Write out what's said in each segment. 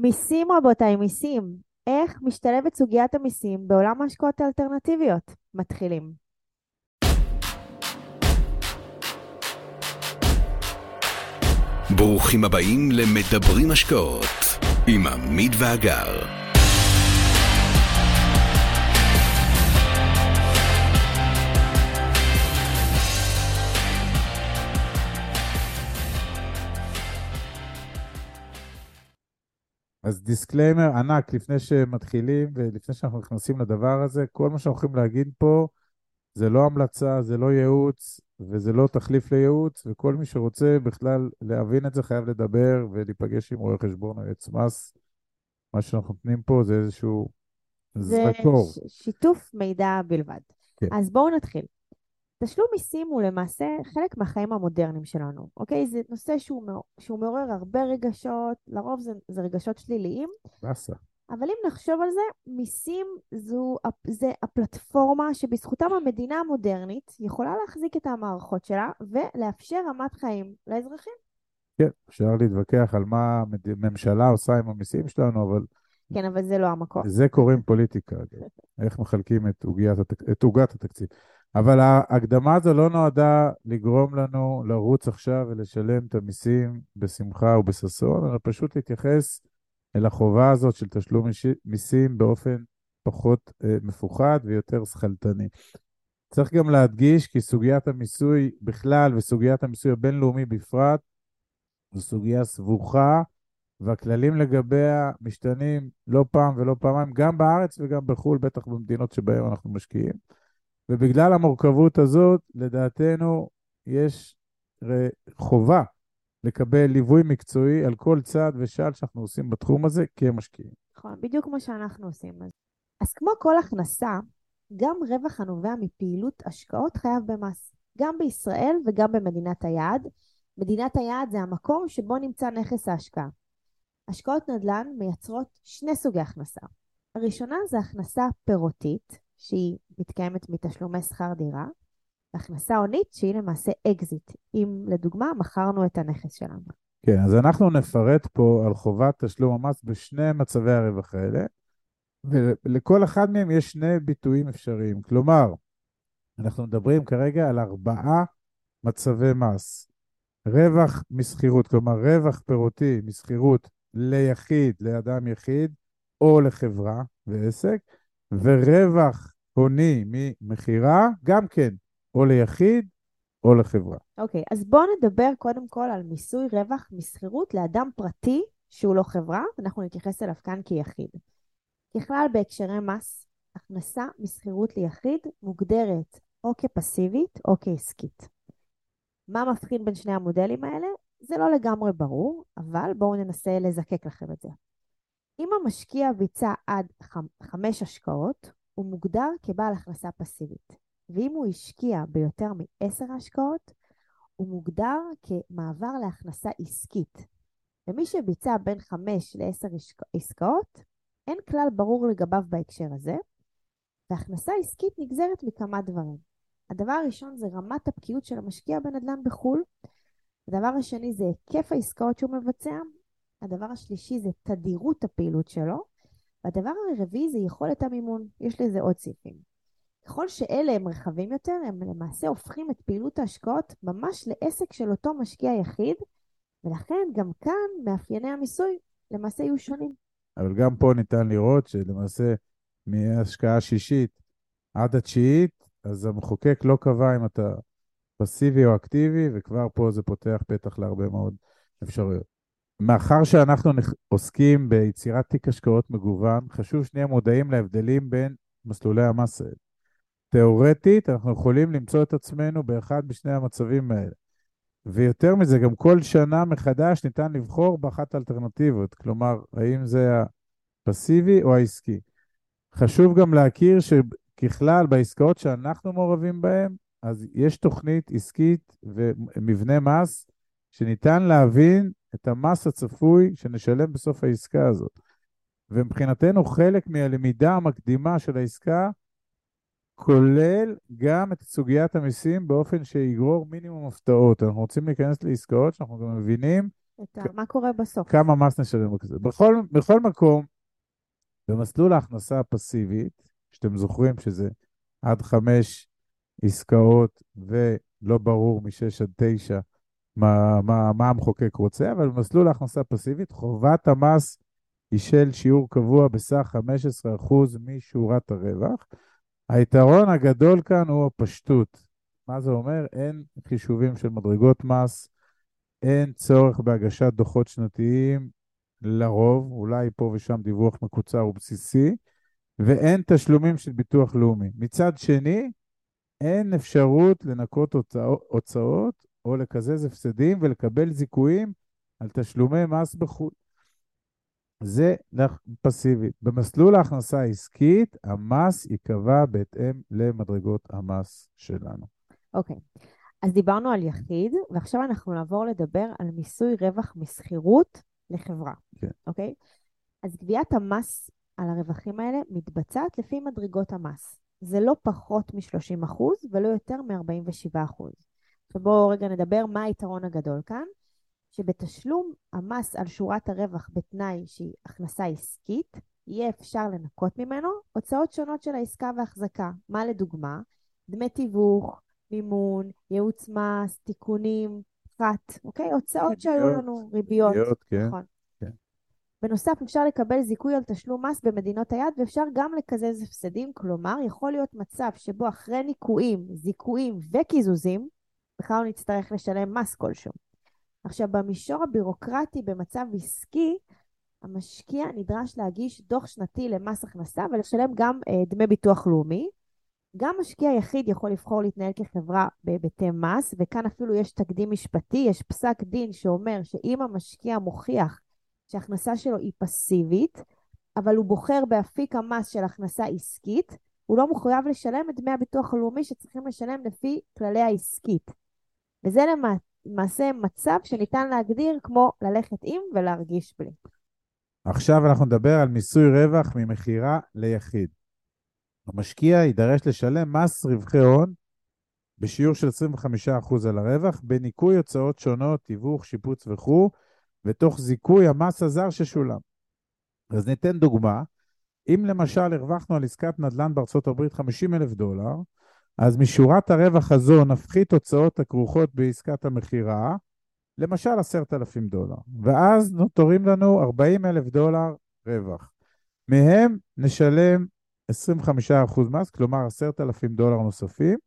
מיסים רבותיי, מיסים. איך משתלבת סוגיית המיסים בעולם ההשקעות האלטרנטיביות? מתחילים. ברוכים הבאים למדברים השקעות עם עמית ואגר. אז disclaimer ענק לפני שמתחילים ולפני שאנחנו נכנסים לדבר הזה, כל מה שאנחנו הולכים להגיד פה זה לא המלצה, זה לא ייעוץ וזה לא תחליף לייעוץ, וכל מי שרוצה בכלל להבין את זה חייב לדבר ולהיפגש עם רואה חשבון או יועץ מס. מה שאנחנו נותנים פה זה איזשהו זרקור. זה שיתוף מידע בלבד. כן. אז בואו נתחיל. תשלום מיסים הוא למעשה חלק מהחיים המודרניים שלנו, אוקיי? זה נושא שהוא, שהוא מעורר הרבה רגשות, לרוב זה, זה רגשות שליליים. באסה. אבל אם נחשוב על זה, מיסים זו, זה הפלטפורמה שבזכותם המדינה המודרנית יכולה להחזיק את המערכות שלה ולאפשר רמת חיים לאזרחים. כן, אפשר להתווכח על מה הממשלה עושה עם המיסים שלנו, אבל... כן, אבל זה לא המקום. זה קוראים פוליטיקה, איך מחלקים את עוגת התקציב. אבל ההקדמה הזו לא נועדה לגרום לנו לרוץ עכשיו ולשלם את המיסים בשמחה ובששון, אלא פשוט להתייחס אל החובה הזאת של תשלום מיסים באופן פחות אה, מפוחד ויותר שכלתני. צריך גם להדגיש כי סוגיית המיסוי בכלל וסוגיית המיסוי הבינלאומי בפרט זו סוגיה סבוכה, והכללים לגביה משתנים לא פעם ולא פעמיים, גם בארץ וגם בחו"ל, בטח במדינות שבהן אנחנו משקיעים. ובגלל המורכבות הזאת, לדעתנו, יש חובה לקבל ליווי מקצועי על כל צעד ושעל שאנחנו עושים בתחום הזה כמשקיעים. נכון, בדיוק כמו שאנחנו עושים. אז כמו כל הכנסה, גם רווח הנובע מפעילות השקעות חייב במס, גם בישראל וגם במדינת היעד. מדינת היעד זה המקום שבו נמצא נכס ההשקעה. השקעות נדל"ן מייצרות שני סוגי הכנסה. הראשונה זה הכנסה פירותית, שהיא מתקיימת מתשלומי שכר דירה, והכנסה הונית שהיא למעשה אקזיט, אם לדוגמה מכרנו את הנכס שלנו. כן, אז אנחנו נפרט פה על חובת תשלום המס בשני מצבי הרווח האלה, ולכל אחד מהם יש שני ביטויים אפשריים. כלומר, אנחנו מדברים כרגע על ארבעה מצבי מס. רווח משכירות, כלומר רווח פירותי משכירות ליחיד, לאדם יחיד, או לחברה ועסק, ורווח הוני ממכירה, גם כן, או ליחיד או לחברה. אוקיי, okay, אז בואו נדבר קודם כל על מיסוי רווח משכירות לאדם פרטי שהוא לא חברה, אנחנו נתייחס אליו כאן כיחיד. ככלל, בהקשרי מס, הכנסה משכירות ליחיד מוגדרת או כפסיבית או כעסקית. מה מבחין בין שני המודלים האלה? זה לא לגמרי ברור, אבל בואו ננסה לזקק לכם את זה. אם המשקיע ביצע עד חמש השקעות, הוא מוגדר כבעל הכנסה פסיבית. ואם הוא השקיע ביותר מעשר השקעות, הוא מוגדר כמעבר להכנסה עסקית. ומי שביצע בין חמש לעשר עסקאות, אין כלל ברור לגביו בהקשר הזה, והכנסה עסקית נגזרת מכמה דברים. הדבר הראשון זה רמת הבקיאות של המשקיע בנדל"ן בחו"ל. הדבר השני זה היקף העסקאות שהוא מבצע, הדבר השלישי זה תדירות הפעילות שלו, והדבר הרביעי זה יכולת המימון. יש לזה עוד סעיפים. ככל שאלה הם רחבים יותר, הם למעשה הופכים את פעילות ההשקעות ממש לעסק של אותו משקיע יחיד, ולכן גם כאן מאפייני המיסוי למעשה יהיו שונים. אבל גם פה ניתן לראות שלמעשה מהשקעה שישית עד התשיעית, אז המחוקק לא קבע אם אתה פסיבי או אקטיבי, וכבר פה זה פותח פתח להרבה מאוד אפשרויות. מאחר שאנחנו עוסקים ביצירת תיק השקעות מגוון, חשוב שנהיה מודעים להבדלים בין מסלולי המס האלה. תאורטית, אנחנו יכולים למצוא את עצמנו באחד משני המצבים האלה. ויותר מזה, גם כל שנה מחדש ניתן לבחור באחת האלטרנטיבות, כלומר, האם זה הפסיבי או העסקי. חשוב גם להכיר שככלל, בעסקאות שאנחנו מעורבים בהן, אז יש תוכנית עסקית ומבנה מס שניתן להבין את המס הצפוי שנשלם בסוף העסקה הזאת. ומבחינתנו חלק מהלמידה המקדימה של העסקה כולל גם את סוגיית המיסים באופן שיגרור מינימום הפתעות. אנחנו רוצים להיכנס לעסקאות שאנחנו גם מבינים את ה... מה קורה בסוף? כמה מס נשלם בכזה. בכל, בכל מקום, במסלול ההכנסה הפסיבית, שאתם זוכרים שזה עד חמש עסקאות ולא ברור משש עד תשע מה, מה, מה המחוקק רוצה, אבל במסלול ההכנסה הפסיבית, חובת המס היא של שיעור קבוע בסך 15% משורת הרווח. היתרון הגדול כאן הוא הפשטות. מה זה אומר? אין חישובים של מדרגות מס, אין צורך בהגשת דוחות שנתיים, לרוב, אולי פה ושם דיווח מקוצר ובסיסי, ואין תשלומים של ביטוח לאומי. מצד שני, אין אפשרות לנקות הוצאות או לקזז הפסדים ולקבל זיכויים על תשלומי מס בחו"ל. זה פסיבי. במסלול ההכנסה העסקית, המס ייקבע בהתאם למדרגות המס שלנו. אוקיי, okay. אז דיברנו על יחיד, ועכשיו אנחנו נעבור לדבר על מיסוי רווח משכירות לחברה. כן. אוקיי? Okay? אז גביית המס על הרווחים האלה מתבצעת לפי מדרגות המס. זה לא פחות מ-30% ולא יותר מ-47%. עכשיו בואו רגע נדבר מה היתרון הגדול כאן. שבתשלום המס על שורת הרווח בתנאי שהיא הכנסה עסקית, יהיה אפשר לנקות ממנו הוצאות שונות של העסקה והחזקה. מה לדוגמה? דמי תיווך, מימון, ייעוץ מס, תיקונים, פחת, אוקיי? הוצאות שהיו לנו, ריביות. ריביות, כן. נכון. כן. בנוסף, אפשר לקבל זיכוי על תשלום מס במדינות היד, ואפשר גם לקזז הפסדים, כלומר, יכול להיות מצב שבו אחרי ניכויים, זיכויים וקיזוזים, בכלל לא נצטרך לשלם מס כלשהו. עכשיו, במישור הבירוקרטי במצב עסקי, המשקיע נדרש להגיש דוח שנתי למס הכנסה ולשלם גם אה, דמי ביטוח לאומי. גם משקיע יחיד יכול לבחור להתנהל כחברה בהיבטי מס, וכאן אפילו יש תקדים משפטי, יש פסק דין שאומר שאם המשקיע מוכיח שההכנסה שלו היא פסיבית, אבל הוא בוחר באפיק המס של הכנסה עסקית, הוא לא מחויב לשלם את דמי הביטוח הלאומי שצריכים לשלם לפי כללי העסקית. וזה למעשה מצב שניתן להגדיר כמו ללכת עם ולהרגיש בלי. עכשיו אנחנו נדבר על מיסוי רווח ממכירה ליחיד. המשקיע יידרש לשלם מס רווחי הון בשיעור של 25% על הרווח, בניכוי הוצאות שונות, תיווך, שיפוץ וכו', ותוך זיכוי המס הזר ששולם. אז ניתן דוגמה. אם למשל הרווחנו על עסקת נדל"ן בארצות הברית 50 אלף דולר, אז משורת הרווח הזו נפחית הוצאות הכרוכות בעסקת המכירה, למשל 10,000 דולר, ואז נותרים לנו 40 אלף דולר רווח. מהם נשלם 25% מס, כלומר 10,000 דולר נוספים,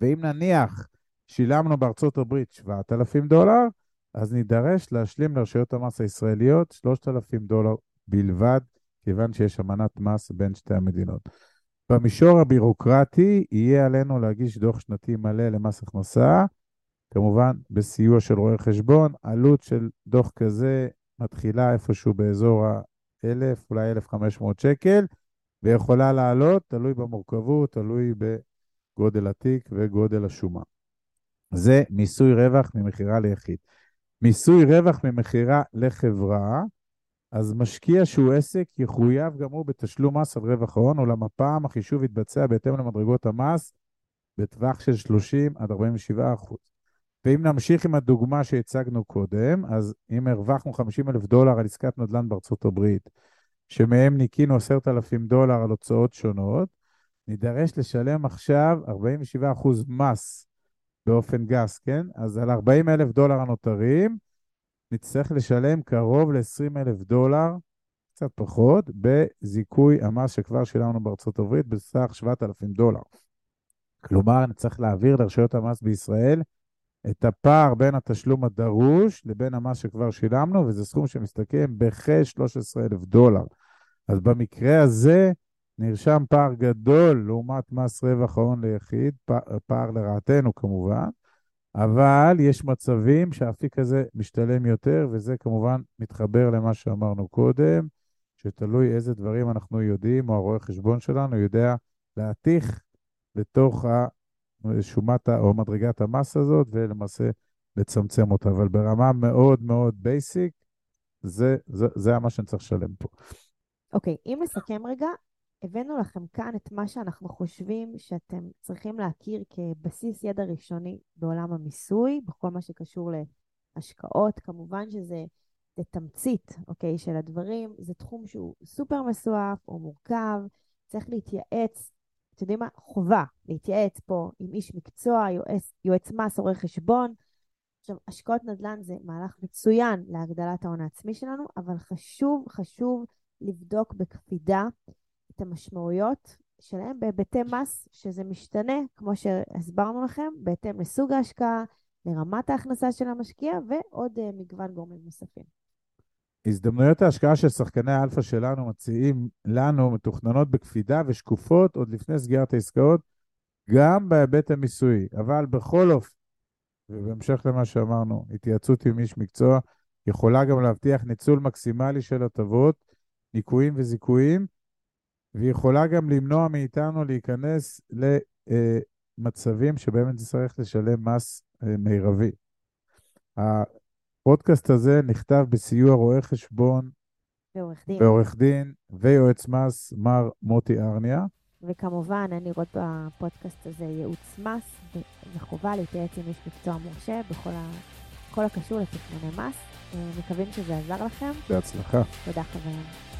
ואם נניח שילמנו בארצות הברית 7,000 דולר, אז נידרש להשלים לרשויות המס הישראליות 3,000 דולר בלבד, כיוון שיש אמנת מס בין שתי המדינות. במישור הבירוקרטי יהיה עלינו להגיש דוח שנתי מלא למס הכנסה, כמובן בסיוע של רואה חשבון. עלות של דוח כזה מתחילה איפשהו באזור ה-1,000, אולי 1,500 שקל, ויכולה לעלות, תלוי במורכבות, תלוי בגודל התיק וגודל השומה. זה מיסוי רווח ממכירה ליחיד. מיסוי רווח ממכירה לחברה, אז משקיע שהוא עסק יחויב גם הוא בתשלום מס על רווח ההון, אולם הפעם החישוב יתבצע בהתאם למדרגות המס בטווח של 30 עד 47 אחוז. ואם נמשיך עם הדוגמה שהצגנו קודם, אז אם הרווחנו 50 אלף דולר על עסקת נדל"ן בארצות הברית, שמהם ניקינו 10,000 דולר על הוצאות שונות, נידרש לשלם עכשיו 47 אחוז מס באופן גס, כן? אז על 40 אלף דולר הנותרים, נצטרך לשלם קרוב ל-20 אלף דולר, קצת פחות, בזיכוי המס שכבר שילמנו בארצות הברית בסך 7,000 דולר. כלומר, נצטרך להעביר לרשויות המס בישראל את הפער בין התשלום הדרוש לבין המס שכבר שילמנו, וזה סכום שמסתכם בכ-13,000 דולר. אז במקרה הזה נרשם פער גדול לעומת מס רווח ההון ליחיד, פער לרעתנו כמובן, אבל יש מצבים שהאפיק הזה משתלם יותר, וזה כמובן מתחבר למה שאמרנו קודם, שתלוי איזה דברים אנחנו יודעים, או הרואה חשבון שלנו יודע להתיך לתוך שומת או מדרגת המס הזאת, ולמעשה לצמצם אותה. אבל ברמה מאוד מאוד basic, זה, זה, זה מה שאני צריך לשלם פה. אוקיי, okay, אם נסכם רגע, הבאנו לכם כאן את מה שאנחנו חושבים שאתם צריכים להכיר כבסיס ידע ראשוני בעולם המיסוי, בכל מה שקשור השקעות, כמובן שזה זה תמצית, אוקיי, של הדברים. זה תחום שהוא סופר מסועף, הוא מורכב, צריך להתייעץ. אתם יודעים מה? חובה להתייעץ פה עם איש מקצוע, יועץ, יועץ מס, עורך חשבון. עכשיו, השקעות נדל"ן זה מהלך מצוין להגדלת ההון העצמי שלנו, אבל חשוב, חשוב לבדוק בקפידה את המשמעויות שלהם בהיבטי מס, שזה משתנה, כמו שהסברנו לכם, בהתאם לסוג ההשקעה, לרמת ההכנסה של המשקיע ועוד uh, מגוון גורמים נוספים. הזדמנויות ההשקעה של שחקני האלפא שלנו מציעים לנו מתוכננות בקפידה ושקופות עוד לפני סגירת העסקאות, גם בהיבט המיסויי. אבל בכל אופן, ובהמשך למה שאמרנו, התייעצות עם איש מקצוע יכולה גם להבטיח ניצול מקסימלי של הטבות, ניכויים וזיכויים, והיא יכולה גם למנוע מאיתנו להיכנס למצבים שבהם נצטרך לשלם מס אה, מרבי. הפודקאסט הזה נכתב בסיוע רואה חשבון ועורך דין. ועורך דין ויועץ מס, מר מוטי ארניה. וכמובן, אין לראות בפודקאסט הזה ייעוץ מס, וחובה להתייעץ עם איש מקצוע מורשה בכל ה... הקשור לתכנוני מס. אה, מקווים שזה עזר לכם. בהצלחה. תודה חברים.